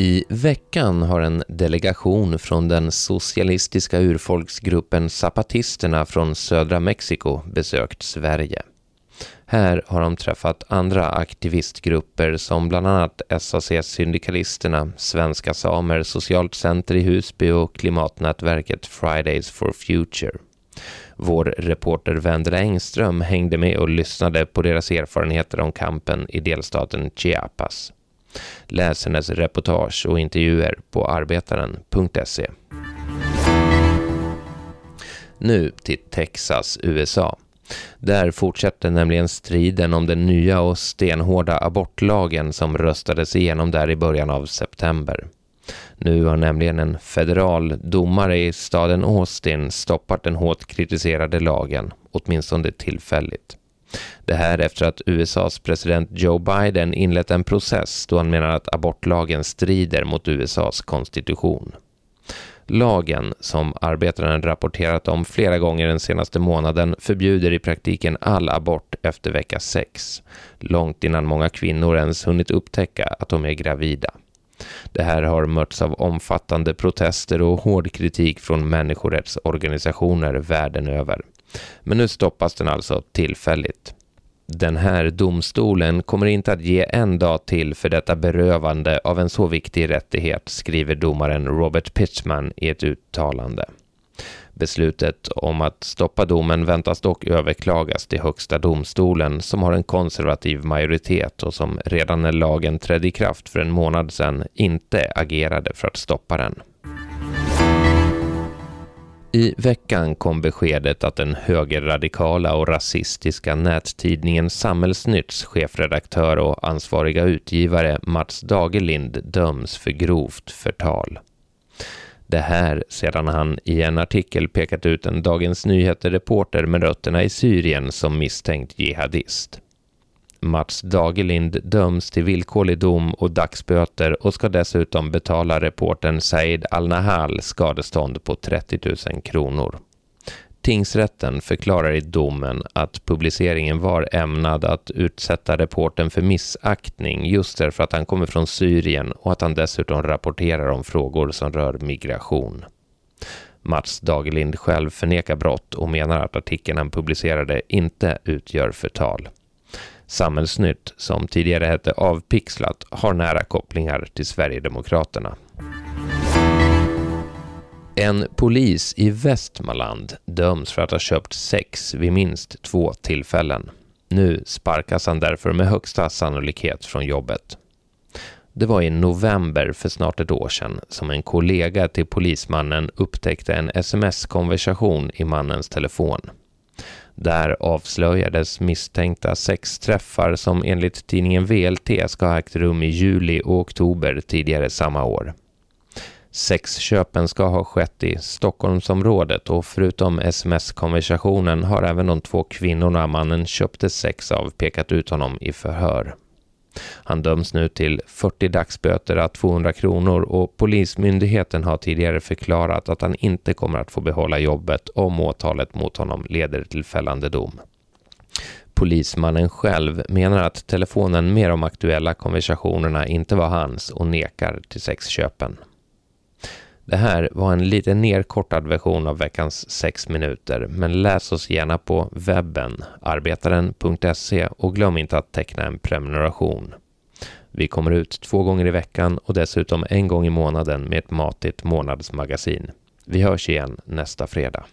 I veckan har en delegation från den socialistiska urfolksgruppen Zapatisterna från södra Mexiko besökt Sverige. Här har de träffat andra aktivistgrupper som bland annat SAC-syndikalisterna, Svenska Samer, Socialt Center i Husby och klimatnätverket Fridays for Future. Vår reporter Vendela Engström hängde med och lyssnade på deras erfarenheter om kampen i delstaten Chiapas. Läs hennes reportage och intervjuer på arbetaren.se. Nu till Texas, USA. Där fortsätter nämligen striden om den nya och stenhårda abortlagen som röstades igenom där i början av september. Nu har nämligen en federal domare i staden Austin stoppat den hårt kritiserade lagen, åtminstone tillfälligt. Det här efter att USAs president Joe Biden inlett en process då han menar att abortlagen strider mot USAs konstitution. Lagen, som arbetaren rapporterat om flera gånger den senaste månaden, förbjuder i praktiken all abort efter vecka 6, långt innan många kvinnor ens hunnit upptäcka att de är gravida. Det här har mötts av omfattande protester och hård kritik från människorättsorganisationer världen över. Men nu stoppas den alltså tillfälligt. Den här domstolen kommer inte att ge en dag till för detta berövande av en så viktig rättighet, skriver domaren Robert Pitchman i ett uttalande. Beslutet om att stoppa domen väntas dock överklagas till Högsta domstolen som har en konservativ majoritet och som redan när lagen trädde i kraft för en månad sedan inte agerade för att stoppa den. I veckan kom beskedet att den högerradikala och rasistiska nättidningen Samhällsnytts chefredaktör och ansvariga utgivare Mats Dagerlind döms för grovt förtal. Det här sedan han i en artikel pekat ut en Dagens Nyheter-reporter med rötterna i Syrien som misstänkt jihadist. Mats Dagerlind döms till villkorlig dom och dagsböter och ska dessutom betala reporten Said Al-Nahal skadestånd på 30 000 kronor. Tingsrätten förklarar i domen att publiceringen var ämnad att utsätta reporten för missaktning just därför att han kommer från Syrien och att han dessutom rapporterar om frågor som rör migration. Mats Dagerlind själv förnekar brott och menar att artikeln han publicerade inte utgör förtal. Samhällsnytt, som tidigare hette Avpixlat, har nära kopplingar till Sverigedemokraterna. En polis i Västmanland döms för att ha köpt sex vid minst två tillfällen. Nu sparkas han därför med högsta sannolikhet från jobbet. Det var i november för snart ett år sedan som en kollega till polismannen upptäckte en sms-konversation i mannens telefon. Där avslöjades misstänkta sexträffar som enligt tidningen VLT ska ha ägt rum i juli och oktober tidigare samma år. Sexköpen ska ha skett i Stockholmsområdet och förutom sms-konversationen har även de två kvinnorna mannen köpte sex av pekat ut honom i förhör. Han döms nu till 40 dagsböter à 200 kronor och Polismyndigheten har tidigare förklarat att han inte kommer att få behålla jobbet om åtalet mot honom leder till fällande dom. Polismannen själv menar att telefonen med de aktuella konversationerna inte var hans och nekar till sexköpen. Det här var en lite nerkortad version av veckans 6 minuter, men läs oss gärna på webben, arbetaren.se och glöm inte att teckna en prenumeration. Vi kommer ut två gånger i veckan och dessutom en gång i månaden med ett matigt månadsmagasin. Vi hörs igen nästa fredag.